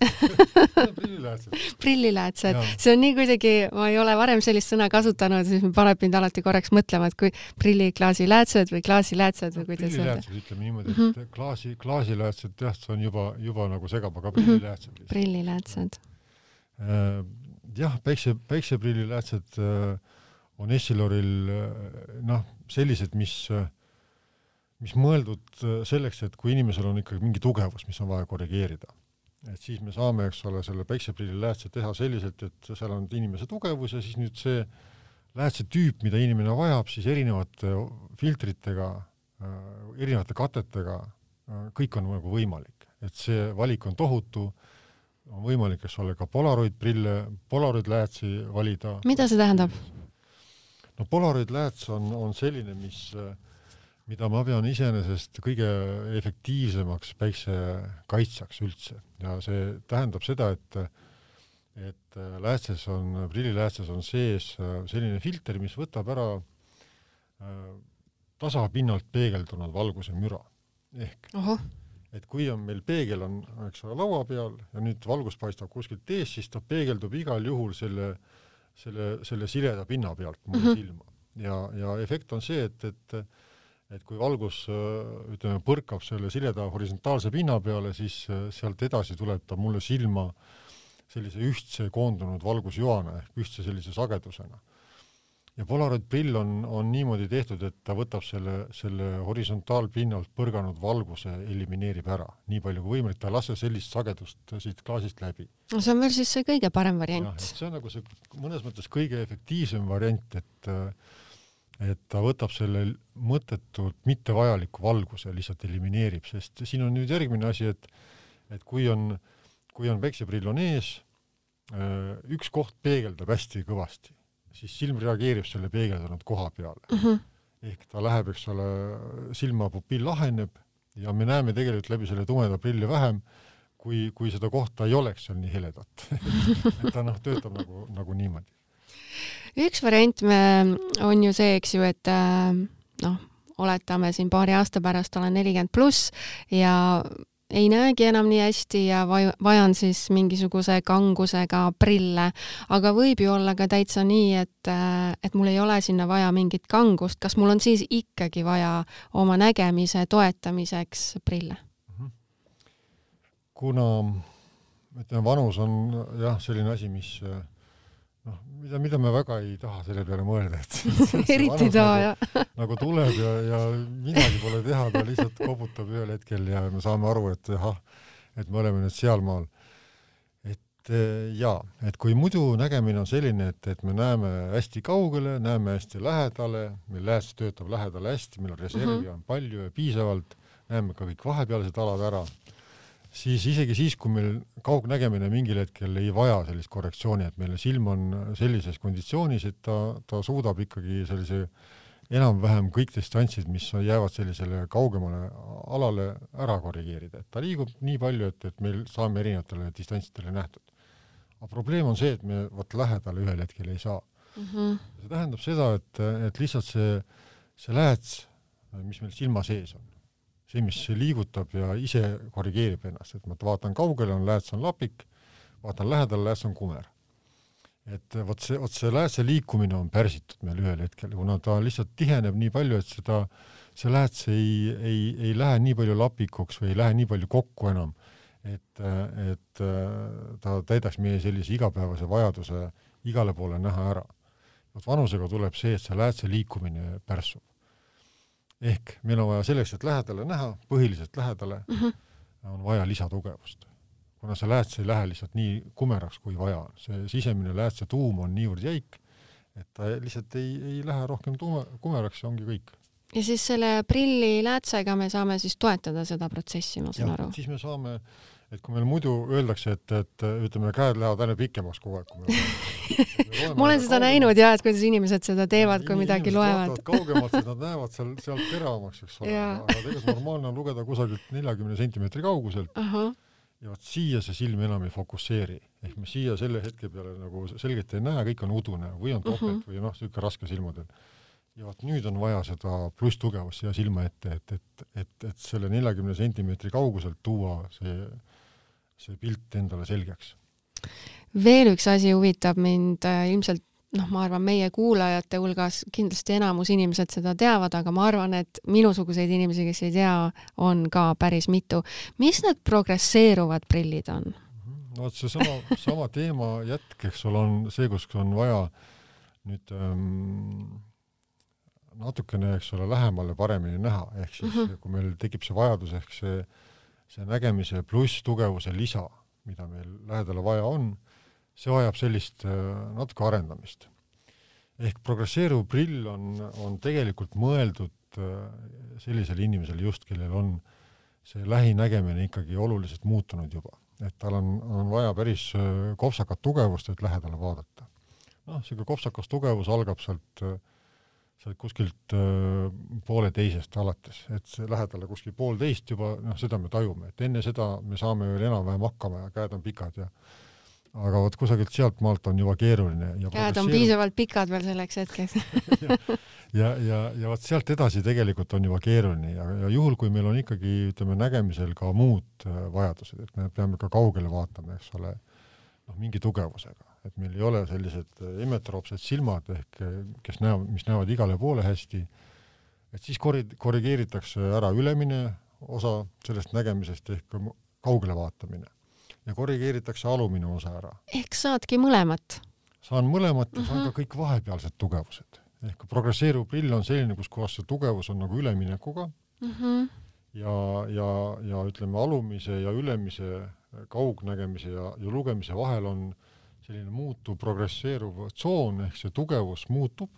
prilliläätsed, see on nii kuidagi, ma ei ole varem sellist sõna kasutanud, siis paneb mind alati korraks mõtlema, et kui prilliklaasi läätsed või klaasiläätsed või kuidas öelda. ütleme niimoodi, et mm -hmm. klaasi, klaasiläätsed jah, see on juba, juba nagu segab, aga prilliläätsed mm. -hmm. prilliläätsed. Jah, päikse, päikseprilliläätsed äh, on Essiloril noh, sellised, mis, mis mõeldud selleks, et kui inimesel on ikkagi mingi tugevus, mis on vaja korrigeerida, et siis me saame, eks ole, selle päikseprillil läätse teha selliselt, et seal on inimese tugevus ja siis nüüd see läätse tüüp, mida inimene vajab, siis erinevate filtritega, erinevate katetega, kõik on nagu võimalik, et see valik on tohutu on võimalik, eks ole, ka Polaroid prille, Polaroid läätsi valida. mida see tähendab? No Polaroid lääts on, on selline, mis, mida ma pean iseenesest kõige efektiivsemaks päiksekaitsjaks üldse ja see tähendab seda, et et läätses on, prilliläätses on sees selline filter, mis võtab ära äh, tasapinnalt peegeldunud valguse müra ehk Oho. et kui on meil peegel on, eks ole, laua peal ja nüüd valgus paistab kuskilt ees, siis ta peegeldub igal juhul selle äh, selle, selle sileda pinna pealt mulle mm -hmm. silma. ja, ja efekt on see, et, et et kui valgus ütleme, põrkab selle sileda horisontaalse pinna peale, siis sealt edasi tuleb ta mulle silma sellise ühtse koondunud valgusjoana ehk ühtse sellise sagedusena ja Polaroid prill on, on niimoodi tehtud, et ta võtab selle, selle horisontaalpinnalt põrganud valguse, elimineerib ära nii palju kui võimalik, ta ei lase sellist sagedust siit klaasist läbi. no see on veel siis see kõige parem variant. see on nagu see mõnes mõttes kõige efektiivsem variant, et et ta võtab selle mõttetult mittevajaliku valguse, lihtsalt elimineerib, sest siin on nüüd järgmine asi, et et kui on, kui on päikseprill on ees üks koht peegeldab hästi kõvasti, siis silm reageerib selle peegeldunud koha peale mm. -hmm. ehk ta läheb, eks ole, silmapupill laheneb ja me näeme tegelikult läbi selle tumeda prilli vähem, kui, kui seda kohta ei oleks seal nii heledat et ta noh, töötab nagu, nagu niimoodi. üks variant me, on ju see, eks ju, et äh, noh, oletame siin paari aasta pärast olen nelikümmend pluss ja ei näegi enam nii hästi ja vajan siis mingisuguse kangusega prille, aga võib ju olla ka täitsa nii, et, et mul ei ole sinna vaja mingit kangust, kas mul on siis ikkagi vaja oma nägemise toetamiseks prille? Mhm. kuna ütleme, vanus on jah, selline asi, mis noh, mida, mida me väga ei taha selle peale mõelda, et eriti ei taha, nagu, jah. nagu tuleb ja, ja midagi pole teha, ta lihtsalt koputab ühel hetkel ja me saame aru, et ahah, et me oleme nüüd sealmaal. et eh, jaa, et kui muidu nägemine on selline, et, et me näeme hästi kaugele, näeme hästi lähedale, meil lääs töötab lähedale hästi, meil on reservi mm -hmm. on palju ja piisavalt, näeme ka kõik vahepealsed alad ära siis isegi siis, kui meil kaugnägemine mingil hetkel ei vaja sellist korrektsiooni, et meil silm on sellises konditsioonis, et ta, ta suudab ikkagi sellise enam-vähem kõik distantsid, mis jäävad sellisele kaugemale alale, ära korrigeerida, et ta liigub nii palju, et, et meil saame erinevatele distantsidele nähtud. aga probleem on see, et me vot lähedale ühel hetkel ei saa mm. -hmm. see tähendab seda, et, et lihtsalt see, see lääts, mis meil silma sees on, see, mis liigutab ja ise korrigeerib ennast, et ma vaatan kaugele, on lääts on lapik, vaatan lähedale, lääts on kumer. et vot see, vot see läätse liikumine on pärsitud meil ühel hetkel, kuna ta lihtsalt tiheneb nii palju, et seda, see lääts ei, ei, ei lähe nii palju lapikuks või ei lähe nii palju kokku enam, et, et ta täidaks meie sellise igapäevase vajaduse igale poole näha ära. vot vanusega tuleb see, et see läätse liikumine pärsub ehk meil on vaja selleks, et lähedale näha, põhiliselt lähedale mm, -hmm. on vaja lisatugevust. kuna see lääts ei lähe lihtsalt nii kumeraks, kui vaja on, see sisemine läätse tuum on niivõrd jäik, et ta lihtsalt ei, ei lähe rohkem tume, kumeraks ja ongi kõik. ja siis selle prilli läätsega me saame siis toetada seda protsessi, ma saan ja, aru? siis me saame äh, et kui meil muidu öeldakse, et, et ütleme, käed lähevad aina pikemaks kogu aeg, kui me ma olen seda näinud ja, et kuidas inimesed seda teevad, kui midagi loevad. kaugemalt, siis nad näevad seal, sealt teravamaks, eks ole, aga tegelikult normaalne on lugeda kusagilt neljakümne sentimeetri kauguselt uh. -huh. ja vot siia see silm enam ei fokusseeri, ehk me siia selle hetke peale nagu selgelt ei näe, kõik on udune või on topelt uh -huh. või noh, niisugune raske silmadel ja vot nüüd on vaja seda plusstugevust siia silma ette, et, et, et, et selle neljakümne sentimeetri kauguselt tuua see see pilt endale selgeks. veel üks asi huvitab mind äh, ilmselt noh, ma arvan, meie kuulajate hulgas kindlasti enamus inimesed seda teavad, aga ma arvan, et minusuguseid inimesi, kes ei tea, on ka päris mitu. mis need progresseeruvad prillid on? no vot seesama, sama teema jätk, eks ole, on see, kus on vaja nüüd ähm, natukene, eks ole, lähemale paremini näha, ehk siis mm -hmm. kui meil tekib see vajadus, ehk see äh, see nägemise pluss tugevuse lisa, mida meil lähedale vaja on, see vajab sellist äh, natuke arendamist. ehk progresseeruv prill on, on tegelikult mõeldud äh, sellisele inimesele just, kellel on see lähinägemine ikkagi oluliselt muutunud juba, et tal on, on vaja päris äh, kopsakat tugevust, et lähedale vaadata. noh, niisugune kopsakas tugevus algab sealt äh, sealt kuskilt äh, pooleteisest alates, et see lähedale kuskil poolteist juba, noh, seda me tajume, et enne seda me saame veel enam-vähem hakkama ja käed on pikad ja aga vot kusagilt sealtmaalt on juba keeruline. käed on piisavalt pikad veel selleks hetkeks ja, ja, ja, ja vot sealt edasi tegelikult on juba keeruline ja, ja juhul, kui meil on ikkagi, ütleme, nägemisel ka muud äh, vajadused, et me peame ka kaugele vaatama, eks ole, noh, mingi tugevusega et meil ei ole sellised immetroopsed silmad ehk kes näevad, mis näevad igale poole hästi, et siis korri-, korrigeeritakse ära ülemine osa sellest nägemisest ehk kaugele vaatamine ja korrigeeritakse alumine osa ära. ehk saadki mõlemat? saan mõlemat ja uh -huh. saan ka mhm. kõik vahepealsed tugevused. ehk progresseeruv prill on selline, kus kohas see tugevus on nagu üleminekuga uh -huh. ja, ja, ja ütleme, alumise ja ülemise kaugnägemise ja, ja lugemise vahel on äh, selline muutuv progresseeruv tsoon ehk see tugevus muutub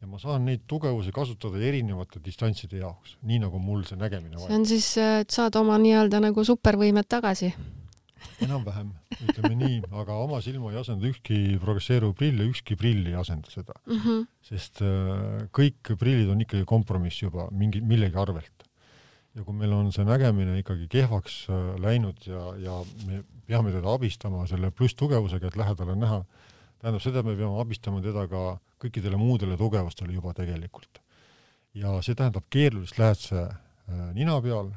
ja ma saan neid tugevusi kasutada erinevate distantside jaoks, nii nagu mul see nägemine see on siis, et saad oma nii-öelda nagu supervõimed tagasi? enam-vähem, ütleme nii, aga oma silma ei asenda ükski progresseeruv prill ja ükski prill ei asenda seda mm. -hmm. sest äh, kõik prillid on ikkagi kompromiss juba mingi, millegi arvelt. ja kui meil on see nägemine ikkagi kehvaks äh, läinud ja, ja me peame teda abistama selle plusstugevusega, et lähedal on näha, tähendab seda, me peame abistama teda ka kõikidele muudele tugevustele juba tegelikult. ja see tähendab keerulist läätse äh, nina peal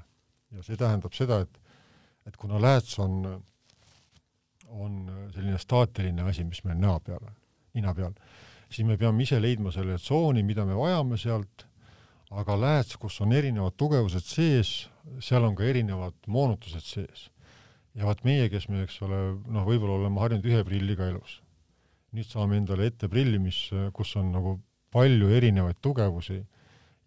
ja see tähendab seda, et et kuna lääts on on selline staatiline asi, mis meil näo peal on, nina peal, siis me peame ise leidma selle tsooni, mida me vajame sealt, aga lääts, kus on erinevad tugevused sees, seal on ka erinevad moonutused sees. Ja vaat meie, kes me, eks ole, noh, võib-olla oleme harjunud ühe prilliga elus. nüüd saame endale ette prilli, mis, kus on nagu palju erinevaid tugevusi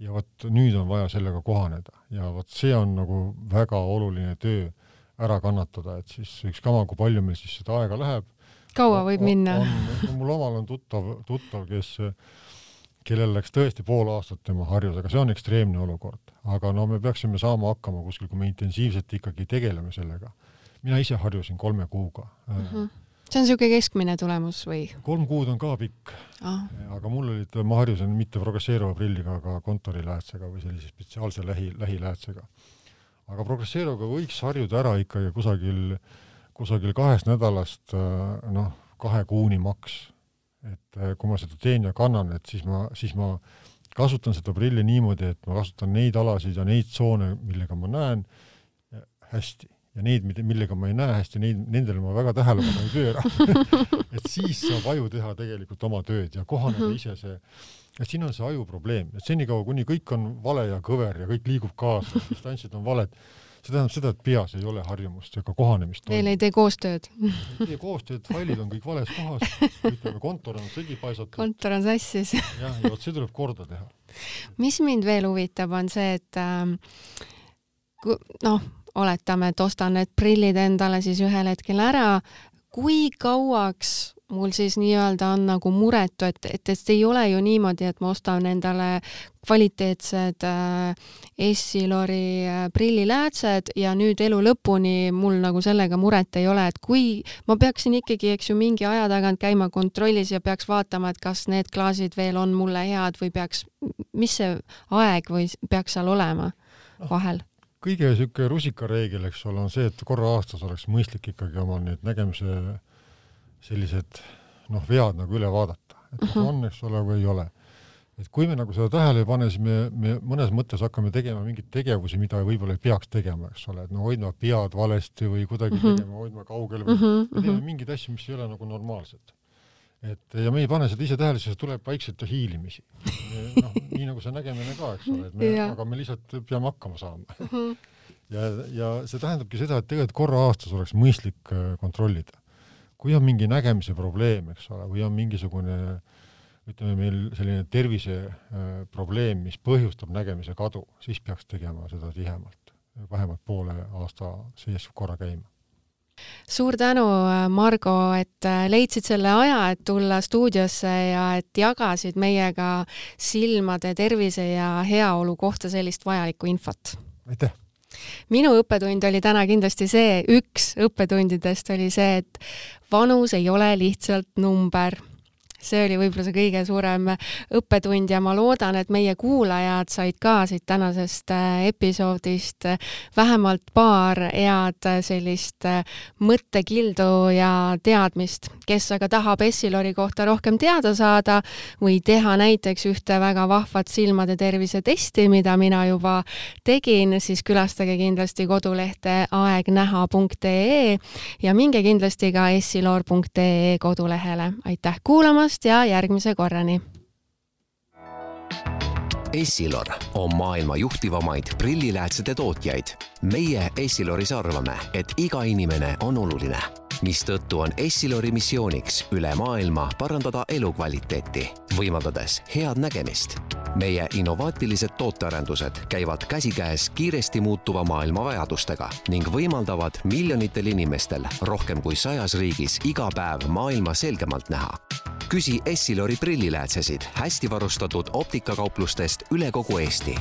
ja vot nüüd on vaja sellega kohaneda ja vot see on nagu väga oluline töö ära kannatada, et siis ükskama, kui palju meil siis seda aega läheb. kaua võib on, minna? mul omal on tuttav, tuttav, kes, kellel läks tõesti pool aastat tema harjus, aga see on ekstreemne olukord. aga no me peaksime saama hakkama kuskil, kui me intensiivselt ikkagi tegeleme sellega. Mina ise harjusin kolme kuuga mm. -hmm see on niisugune keskmine tulemus või? kolm kuud on ka pikk ah., aga mul olid, ma harjusin mitte progresseeruva prilliga, aga kontoriläätsega või sellise spetsiaalse lähi, lähiläätsega aga progresseeruga võiks harjuda ära ikkagi kusagil, kusagil kahest nädalast äh, noh, kahe kuuni maks. et äh, kui ma seda teen ja kannan, et siis ma, siis ma kasutan seda prilli niimoodi, et ma kasutan neid alasid ja neid tsoone, millega ma näen hästi ja neid, millega ma ei näe hästi, neid, nendele ma väga tähelepanu ei pööra et siis saab aju teha tegelikult oma tööd ja kohaneda ise see et siin on see aju probleem, et senikaua, kuni kõik on vale ja kõver ja kõik liigub kaasa, distantsid on valed, see tähendab seda, et peas ei ole harjumust ega kohanemist. Veel ei tee koostööd ei tee koostööd, failid on kõik vales kohas, ütleme, kontor on segi paisatud. kontor on sassis jah, ja vot see tuleb korda teha. mis mind veel huvitab, on see, et äh, noh, oletame, et ostan need prillid endale siis ühel hetkel ära, kui kauaks mul siis nii-öelda on nagu muretu, et, et, et ei ole ju niimoodi, et ma ostan endale kvaliteetsed äh, Essilori äh, prilliläätsed ja nüüd elu lõpuni mul nagu sellega muret ei ole, et kui ma peaksin ikkagi, eks ju, mingi aja tagant käima kontrollis ja peaks vaatama, et kas need klaasid veel on mulle head või peaks, mis see aeg või peaks seal olema vahel no.? Kõige niisugune rusikareegel, eks ole, on see, et korra aastas oleks mõistlik ikkagi oma need nägemise sellised noh, vead nagu üle vaadata, et kas uh -huh. on, eks ole, või ei ole. et kui me nagu seda tähele ei pane, siis me, me mõnes mõttes hakkame tegema mingeid tegevusi, mida võib-olla ei peaks tegema, eks ole, et no hoidma pead valesti või kuidagi uh -huh. tegema, hoidma kaugel või -huh. me teeme mingeid asju, mis ei ole nagu normaalsed. Et ja me ei pane seda ise tähele, siis tuleb vaikselt hiilimisi. noh, nii nagu see nägemine ka, eks ole, et me, aga me lihtsalt peame hakkama saama uh. -huh. ja, ja see tähendabki seda, et tegelikult korra aastas oleks mõistlik äh, kontrollida kui on mingi nägemise probleem, eks ole, või on mingisugune ütleme meil selline terviseprobleem, mis põhjustab nägemise kadu, siis peaks tegema seda tihemalt, vähemalt poole aasta sees korra käima suur tänu, Margo, et leidsid selle aja, et tulla stuudiosse ja et jagasid meiega silmade tervise ja heaolu kohta sellist vajalikku infot. aitäh! minu õppetund oli täna kindlasti see, üks õppetundidest oli see, et vanus ei ole lihtsalt number see oli võib-olla see kõige suurem õppetund ja ma loodan, et meie kuulajad said ka siit tänasest äh, episoodist äh, vähemalt paar head äh, sellist mõttekildu ja teadmist. kes aga tahab Essilori kohta rohkem teada saada või teha näiteks ühte väga vahvat silmade tervise testi, mida mina juba tegin, siis külastage kindlasti kodulehte aegnäha.ee ja minge kindlasti ka essilor.ee kodulehele. aitäh kuulamast! Kuulamast ja järgmise korrani. Essilor on maailma juhtivamaid prilliläätsede tootjaid. meie Essiloris arvame, et iga inimene on oluline, mistõttu on Essilori missiooniks üle maailma parandada elukvaliteeti, võimaldades head nägemist. meie innovaatilised tootearendused käivad käsikäes kiiresti muutuva maailma vajadustega ning võimaldavad miljonitel inimestel rohkem kui sajas riigis iga päev maailma selgemalt näha küsi Essilori prilliläätsesid hästi varustatud optikakauplustest üle kogu Eesti